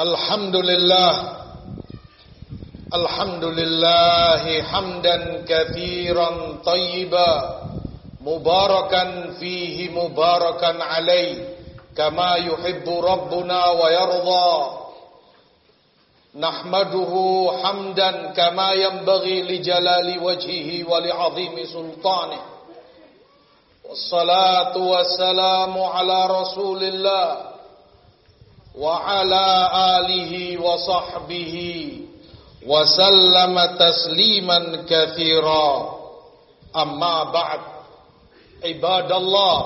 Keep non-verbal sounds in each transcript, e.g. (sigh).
الحمد لله الحمد لله حمدا كثيرا طيبا مباركا فيه مباركا عليه كما يحب ربنا ويرضى. نحمده حمدا كما ينبغي لجلال وجهه ولعظيم سلطانه. والصلاة والسلام على رسول الله. وعلى آله وصحبه وسلم تسليما كثيرا أما بعد عباد الله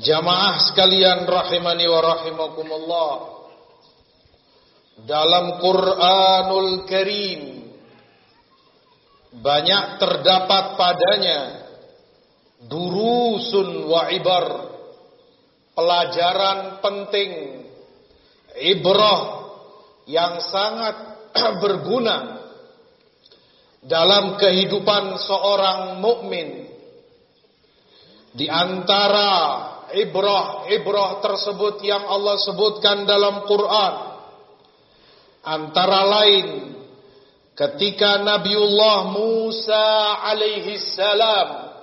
Jamaah sekalian rahimani wa rahimakumullah Dalam Quranul Karim Banyak terdapat padanya Durusun wa ibar pelajaran penting, ibrah yang sangat (clears throat) berguna dalam kehidupan seorang mukmin. Di antara ibrah-ibrah tersebut yang Allah sebutkan dalam Quran antara lain ketika Nabiullah Musa alaihi salam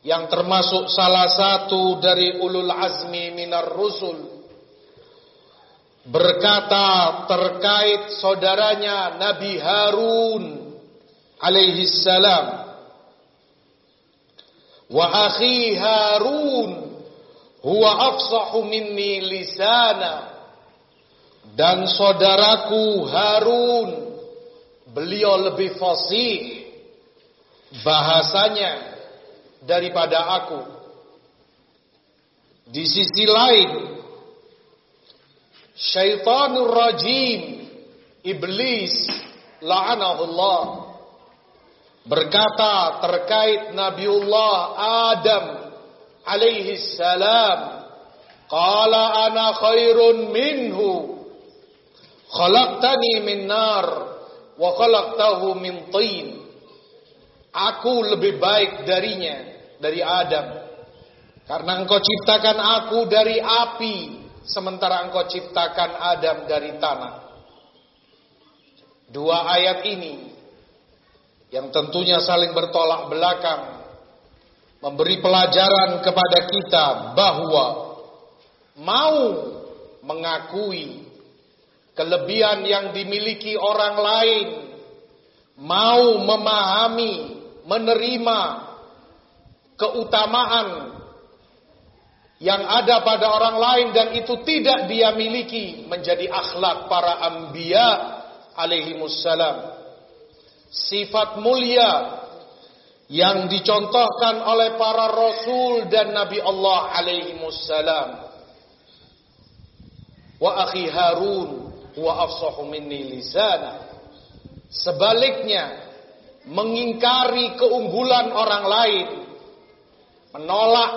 yang termasuk salah satu dari ulul azmi minar rusul berkata terkait saudaranya Nabi Harun alaihi salam wa akhi Harun huwa afsahu minni lisana. Dan saudaraku Harun beliau lebih fasih bahasanya daripada aku. Di sisi lain, syaitanur rajim, iblis, la'anahullah, berkata terkait Nabiullah Adam alaihi salam, Qala ana khairun minhu, khalaqtani min nar, wa khalaqtahu min tin. Aku lebih baik darinya, dari Adam. Karena engkau ciptakan aku dari api, sementara engkau ciptakan Adam dari tanah. Dua ayat ini yang tentunya saling bertolak belakang memberi pelajaran kepada kita bahwa mau mengakui kelebihan yang dimiliki orang lain, mau memahami menerima keutamaan yang ada pada orang lain dan itu tidak dia miliki menjadi akhlak para anbiya alaihi wassalam. Sifat mulia yang dicontohkan oleh para rasul dan nabi Allah alaihi wassalam. Wa akhi Harun wa afsahu minni lisana. Sebaliknya, mengingkari keunggulan orang lain, menolak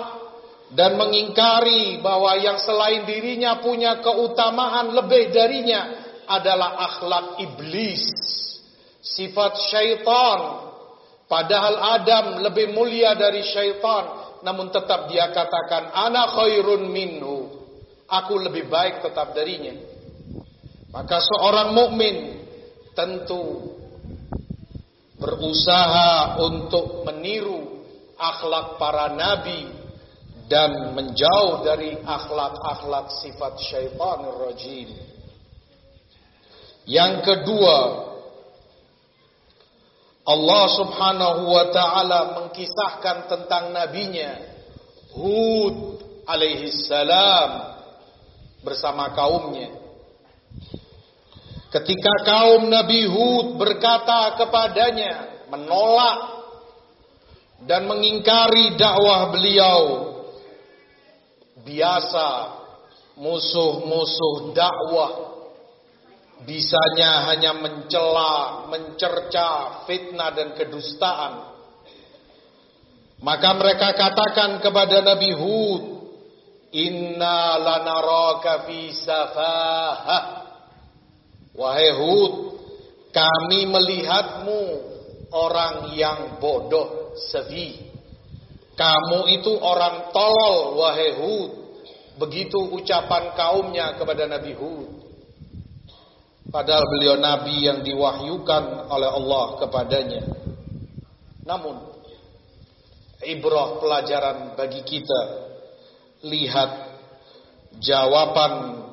dan mengingkari bahwa yang selain dirinya punya keutamaan lebih darinya adalah akhlak iblis, sifat syaitan. Padahal Adam lebih mulia dari syaitan, namun tetap dia katakan ana khairun minhu. Aku lebih baik tetap darinya. Maka seorang mukmin tentu berusaha untuk meniru akhlak para nabi dan menjauh dari akhlak-akhlak sifat syaitanir rajim. Yang kedua, Allah Subhanahu wa taala mengkisahkan tentang nabinya Hud alaihi salam bersama kaumnya. Ketika kaum Nabi Hud berkata kepadanya, menolak dan mengingkari dakwah beliau. Biasa musuh-musuh dakwah bisanya hanya mencela, mencerca, fitnah dan kedustaan. Maka mereka katakan kepada Nabi Hud, "Inna lanaraka fi safahah." Wahai Hud, kami melihatmu orang yang bodoh, sevi. Kamu itu orang tolol, wahai Hud. Begitu ucapan kaumnya kepada Nabi Hud. Padahal beliau nabi yang diwahyukan oleh Allah kepadanya. Namun ibrah pelajaran bagi kita lihat jawaban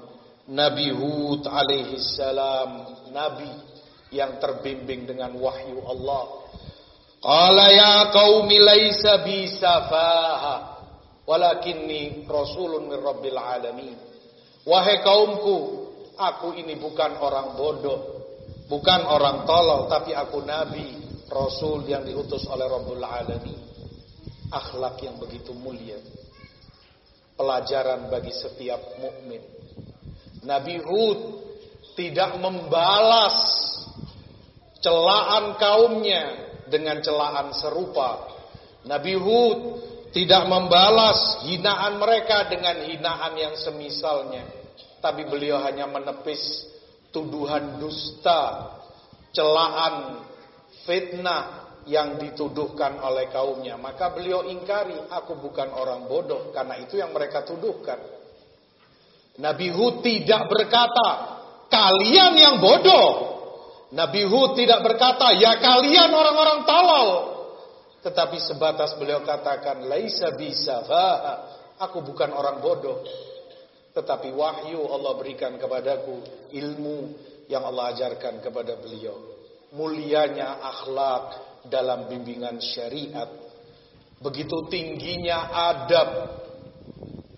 Nabi Hud alaihi salam, nabi yang terbimbing dengan wahyu Allah. Qala ya qaumi laisa bi safaha walakinni rasulun min rabbil alamin. Wahai kaumku, Aku ini bukan orang bodoh, bukan orang tolol, tapi aku nabi, rasul yang diutus oleh Rabbul Alamin. Akhlak yang begitu mulia. Pelajaran bagi setiap mukmin. Nabi Hud tidak membalas celaan kaumnya dengan celaan serupa. Nabi Hud tidak membalas hinaan mereka dengan hinaan yang semisalnya. Tapi beliau hanya menepis tuduhan dusta, celaan, fitnah yang dituduhkan oleh kaumnya. Maka beliau ingkari, aku bukan orang bodoh. Karena itu yang mereka tuduhkan. Nabi Hud tidak berkata, kalian yang bodoh. Nabi Hud tidak berkata, ya kalian orang-orang tolol. Tetapi sebatas beliau katakan, laisa bisa, aku bukan orang bodoh. Tetapi wahyu Allah berikan kepadaku ilmu yang Allah ajarkan kepada beliau. Mulianya akhlak dalam bimbingan syariat. Begitu tingginya adab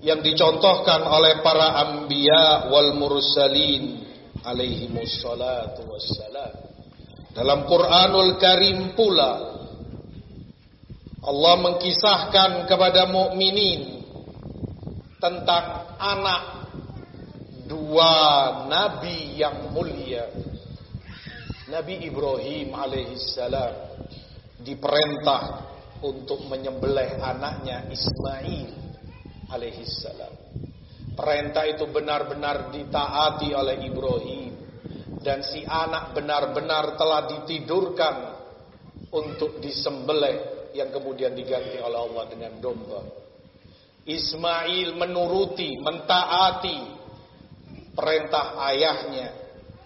yang dicontohkan oleh para anbiya wal mursalin alaihi wassalatu wassalam. Dalam Quranul Karim pula Allah mengkisahkan kepada mukminin tentang anak dua nabi yang mulia. Nabi Ibrahim alaihissalam diperintah untuk menyembelih anaknya Ismail alaihissalam. Perintah itu benar-benar ditaati oleh Ibrahim dan si anak benar-benar telah ditidurkan untuk disembelih yang kemudian diganti oleh Allah dengan domba. Ismail menuruti, mentaati perintah ayahnya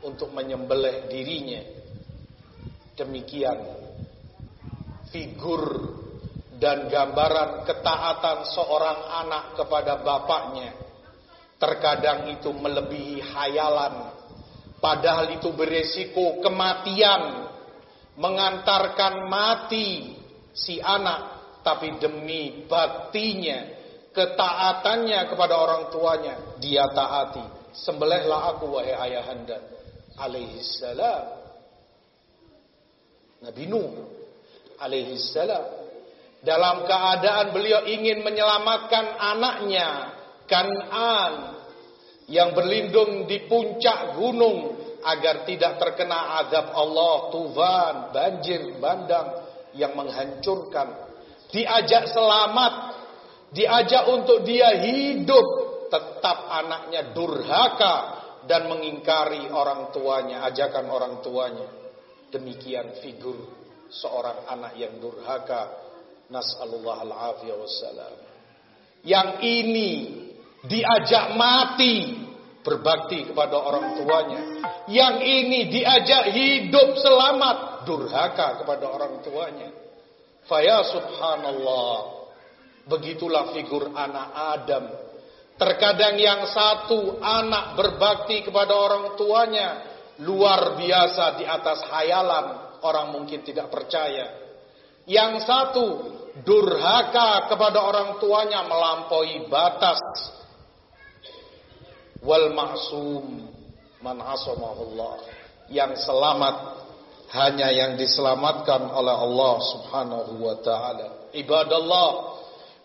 untuk menyembelih dirinya. Demikian figur dan gambaran ketaatan seorang anak kepada bapaknya. Terkadang itu melebihi hayalan padahal itu beresiko kematian. Mengantarkan mati si anak tapi demi baktinya ketaatannya kepada orang tuanya dia taati. Sembelihlah aku wahai ayahanda. Alaihi salam. Nabi Nuh. Alaihi salam dalam keadaan beliau ingin menyelamatkan anaknya Kan'an yang berlindung di puncak gunung agar tidak terkena azab Allah, tufan, banjir, bandang yang menghancurkan. Diajak selamat diajak untuk dia hidup, tetap anaknya durhaka dan mengingkari orang tuanya, ajakan orang tuanya. Demikian figur seorang anak yang durhaka. Nas'alullah al-afiyah wassalam. Yang ini diajak mati berbakti kepada orang tuanya. Yang ini diajak hidup selamat durhaka kepada orang tuanya. Faya subhanallah Begitulah figur anak Adam. Terkadang yang satu anak berbakti kepada orang tuanya luar biasa di atas hayalan orang mungkin tidak percaya. Yang satu durhaka kepada orang tuanya melampaui batas. Wal maksum man asamahullah. Yang selamat hanya yang diselamatkan oleh Allah Subhanahu wa taala. Ibadallah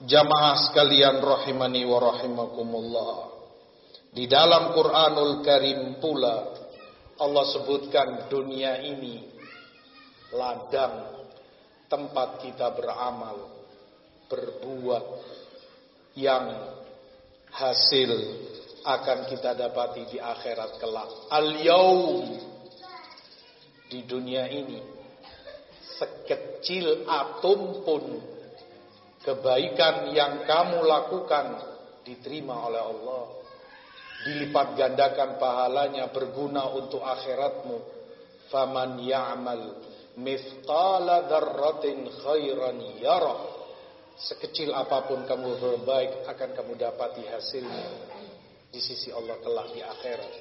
Jamaah sekalian rahimani wa rahimakumullah. Di dalam Quranul Karim pula Allah sebutkan dunia ini ladang tempat kita beramal, berbuat yang hasil akan kita dapati di akhirat kelak. Al-yaum di dunia ini sekecil atom pun Kebaikan yang kamu lakukan diterima oleh Allah. dilipat gandakan pahalanya berguna untuk akhiratmu faman ya'mal mithqala dzarratin khairan yara sekecil apa pun kamu berbaik akan kamu dapati hasilnya. Di sisi Allah kelak di akhirat.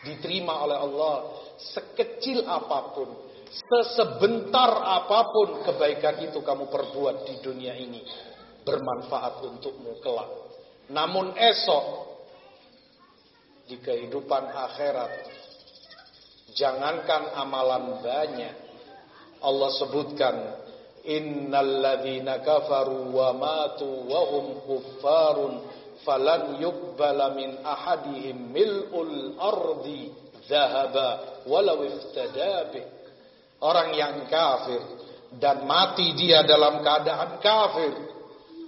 Diterima oleh Allah sekecil apa pun sesebentar apa pun kebaikan itu kamu perbuat di dunia ini bermanfaat untukmu kelak. Namun esok di kehidupan akhirat jangankan amalan banyak Allah sebutkan innalladzina kafaru wa matu wa hum kuffarun falan yuqbala min ahadihim mil'ul ardi dhahaba walau iftada orang yang kafir dan mati dia dalam keadaan kafir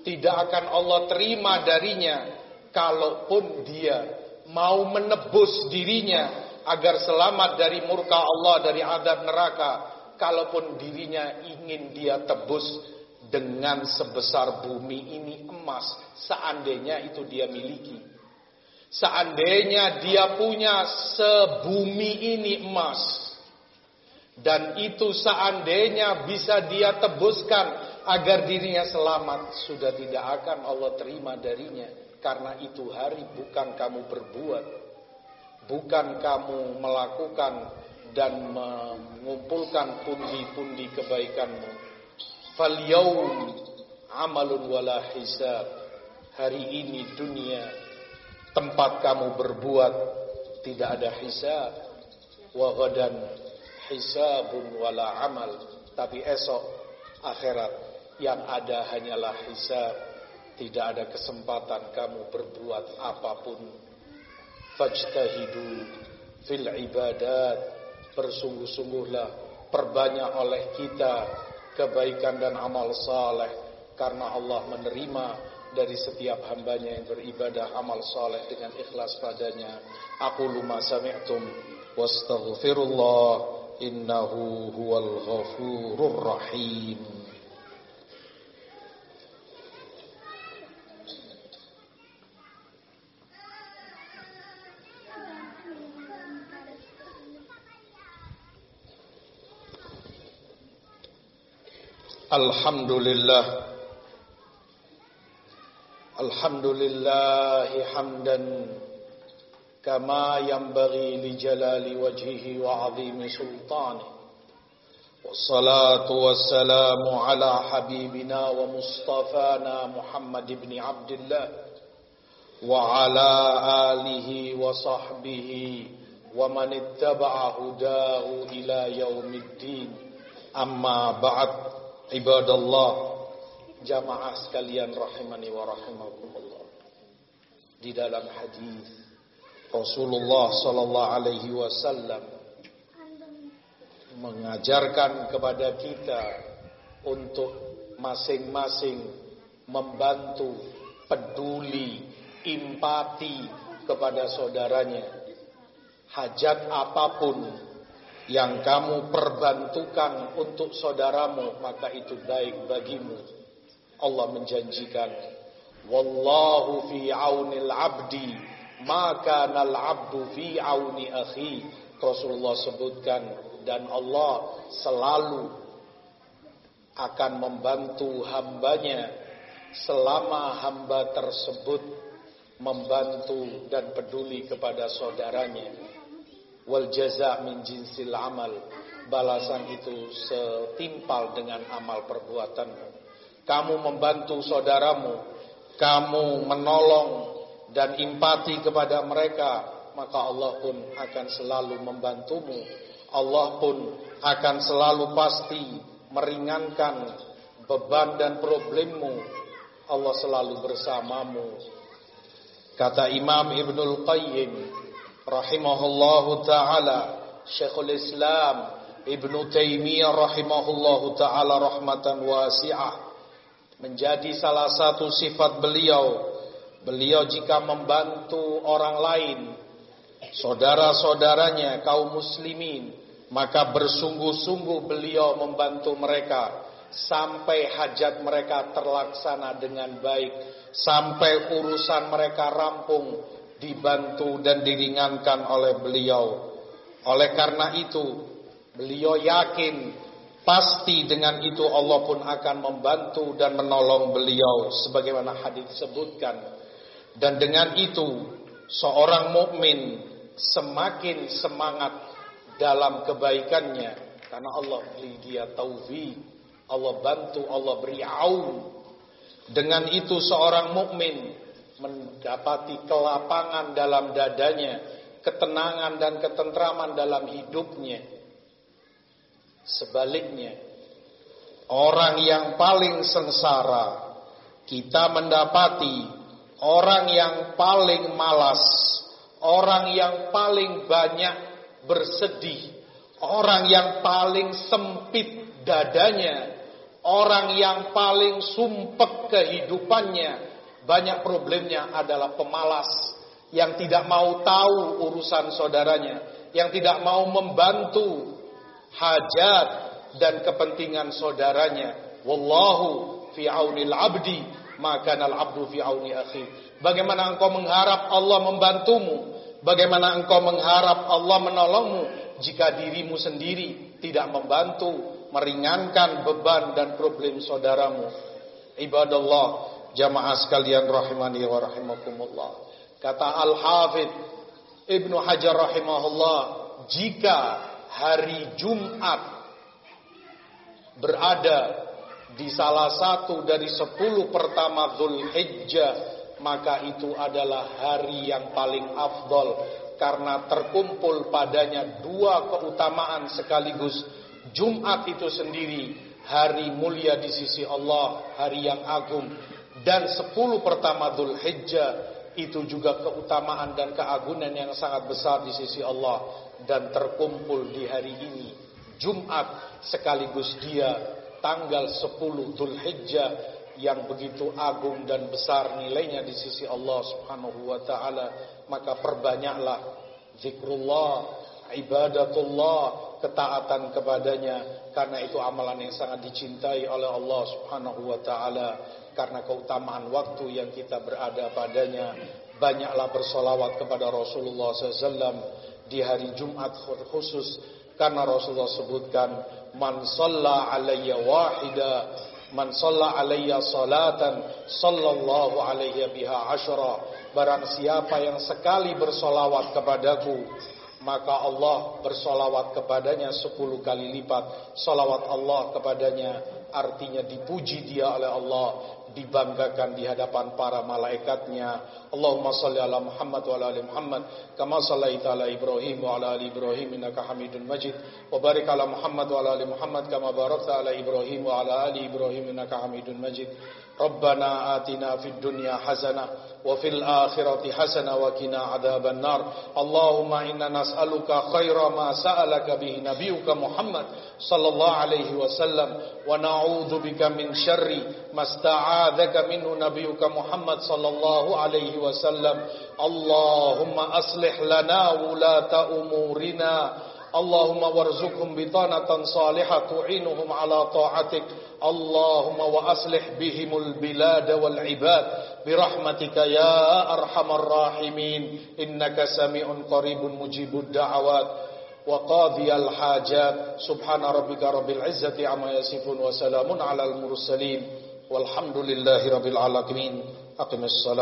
tidak akan Allah terima darinya kalaupun dia mau menebus dirinya agar selamat dari murka Allah dari adab neraka kalaupun dirinya ingin dia tebus dengan sebesar bumi ini emas seandainya itu dia miliki. Seandainya dia punya sebumi ini emas. Dan itu seandainya bisa dia tebuskan agar dirinya selamat sudah tidak akan Allah terima darinya. Karena itu hari bukan kamu berbuat bukan kamu melakukan dan mengumpulkan pundi-pundi kebaikanmu. Fal amalun wala hisab. Hari ini dunia tempat kamu berbuat tidak ada hisab. Wa gadan hisabun wala amal. Tapi esok akhirat yang ada hanyalah hisab. Tidak ada kesempatan kamu berbuat apa pun. Fajtahidu fil ibadat bersungguh-sungguhlah perbanyak oleh kita kebaikan dan amal saleh karena Allah menerima dari setiap hambanya yang beribadah amal saleh dengan ikhlas padanya. Aku luma sami'tum wastaghfirullah innahu huwal ghafurur rahim الحمد لله الحمد لله حمدا كما ينبغي لجلال وجهه وعظيم سلطانه والصلاة والسلام على حبيبنا ومصطفانا محمد بن عبد الله وعلى آله وصحبه ومن اتبع هداه إلى يوم الدين. أما بعد Ibadallah jamaah sekalian rahimani wa rahimakumullah. Di dalam hadis Rasulullah sallallahu alaihi wasallam mengajarkan kepada kita untuk masing-masing membantu, peduli, empati kepada saudaranya. Hajat apa pun yang kamu perbantukan untuk saudaramu maka itu baik bagimu. Allah menjanjikan wallahu fi aunil abdi maka nal abdu fi auni akhi. Rasulullah sebutkan dan Allah selalu akan membantu hambanya selama hamba tersebut membantu dan peduli kepada saudaranya wal jaza min jinsil amal. Balasan itu setimpal dengan amal perbuatanmu kamu membantu saudaramu. Kamu menolong dan empati kepada mereka. Maka Allah pun akan selalu membantumu. Allah pun akan selalu pasti meringankan beban dan problemmu. Allah selalu bersamamu. Kata Imam Ibnul Qayyim rahimahullahu taala. Syekhul Islam Ibnu Taimiyah rahimahullahu taala rahmatan wasi'ah. Menjadi salah satu sifat beliau. Beliau jika membantu orang lain saudara-saudaranya kaum muslimin maka bersungguh-sungguh beliau membantu mereka sampai hajat mereka terlaksana dengan baik sampai urusan mereka rampung dibantu dan diringankan oleh beliau. Oleh karena itu, beliau yakin pasti dengan itu Allah pun akan membantu dan menolong beliau sebagaimana hadis disebutkan. Dan dengan itu, seorang mukmin semakin semangat dalam kebaikannya karena Allah beri dia taufik, Allah bantu, Allah beri aun. Dengan itu seorang mukmin mendapati kelapangan dalam dadanya, ketenangan dan ketentraman dalam hidupnya. Sebaliknya, orang yang paling sengsara kita mendapati orang yang paling malas, orang yang paling banyak bersedih, orang yang paling sempit dadanya, orang yang paling sumpek kehidupannya, banyak problemnya adalah pemalas yang tidak mau tahu urusan saudaranya, yang tidak mau membantu hajat dan kepentingan saudaranya. Wallahu fi aunil abdi maka nal abdu fi auni akhi. Bagaimana engkau mengharap Allah membantumu? Bagaimana engkau mengharap Allah menolongmu jika dirimu sendiri tidak membantu, meringankan beban dan problem saudaramu? Ibadallah, jamaah sekalian rahimani wa rahimakumullah. Kata Al-Hafidh Ibnu Hajar rahimahullah, jika hari Jumat berada di salah satu dari sepuluh pertama Hijjah maka itu adalah hari yang paling afdol karena terkumpul padanya dua keutamaan sekaligus Jumat itu sendiri hari mulia di sisi Allah hari yang agung dan sepuluh pertama Hijjah itu juga keutamaan dan keagungan yang sangat besar di sisi Allah dan terkumpul di hari ini. Jumat sekaligus dia tanggal 10 Dzulhijjah yang begitu agung dan besar nilainya di sisi Allah Subhanahu wa taala. Maka perbanyaklah zikrullah ibadatullah ketaatan kepadanya. Karena itu amalan yang sangat dicintai oleh Allah Subhanahu wa taala karena keutamaan waktu yang kita berada padanya banyaklah bersolawat kepada Rasulullah SAW di hari Jumat khusus. Karena Rasulullah sebutkan man shalla alayya wahida man shalla alayya salatan sallallahu alaihi biha asyra. Barang siapa yang sekali bersolawat kepadaku maka Allah bersolawat kepadanya sepuluh kali lipat. Solawat Allah kepadanya artinya dipuji dia oleh Allah dibanggakan di hadapan para malaikatnya. Allahumma salli ala Muhammad wa ala ali Muhammad kama sallaita ala Ibrahim wa ala ali Ibrahim innaka Hamidun Majid. Wa barik ala Muhammad wa ala ali Muhammad kama barakta ala Ibrahim wa ala ali Ibrahim innaka Hamidun Majid. Rabbana atina fid dunya hasanah وفي الآخرة حسنة وكنا عذاب النار. اللهم إنا نسألك خير ما سألك به نبيك محمد صلى الله عليه وسلم ونعوذ بك من شر ما استعاذك منه نبيك محمد صلى الله عليه وسلم. اللهم أصلح لنا ولاة أمورنا اللهم وارزقهم بطانة صالحة تعينهم على طاعتك اللهم وأصلح بهم البلاد والعباد برحمتك يا أرحم الراحمين إنك سميع قريب مجيب الدعوات وقاضي الحاجات سبحان ربك رب العزة عما يصفون وسلام على المرسلين والحمد لله رب العالمين أقم الصلاة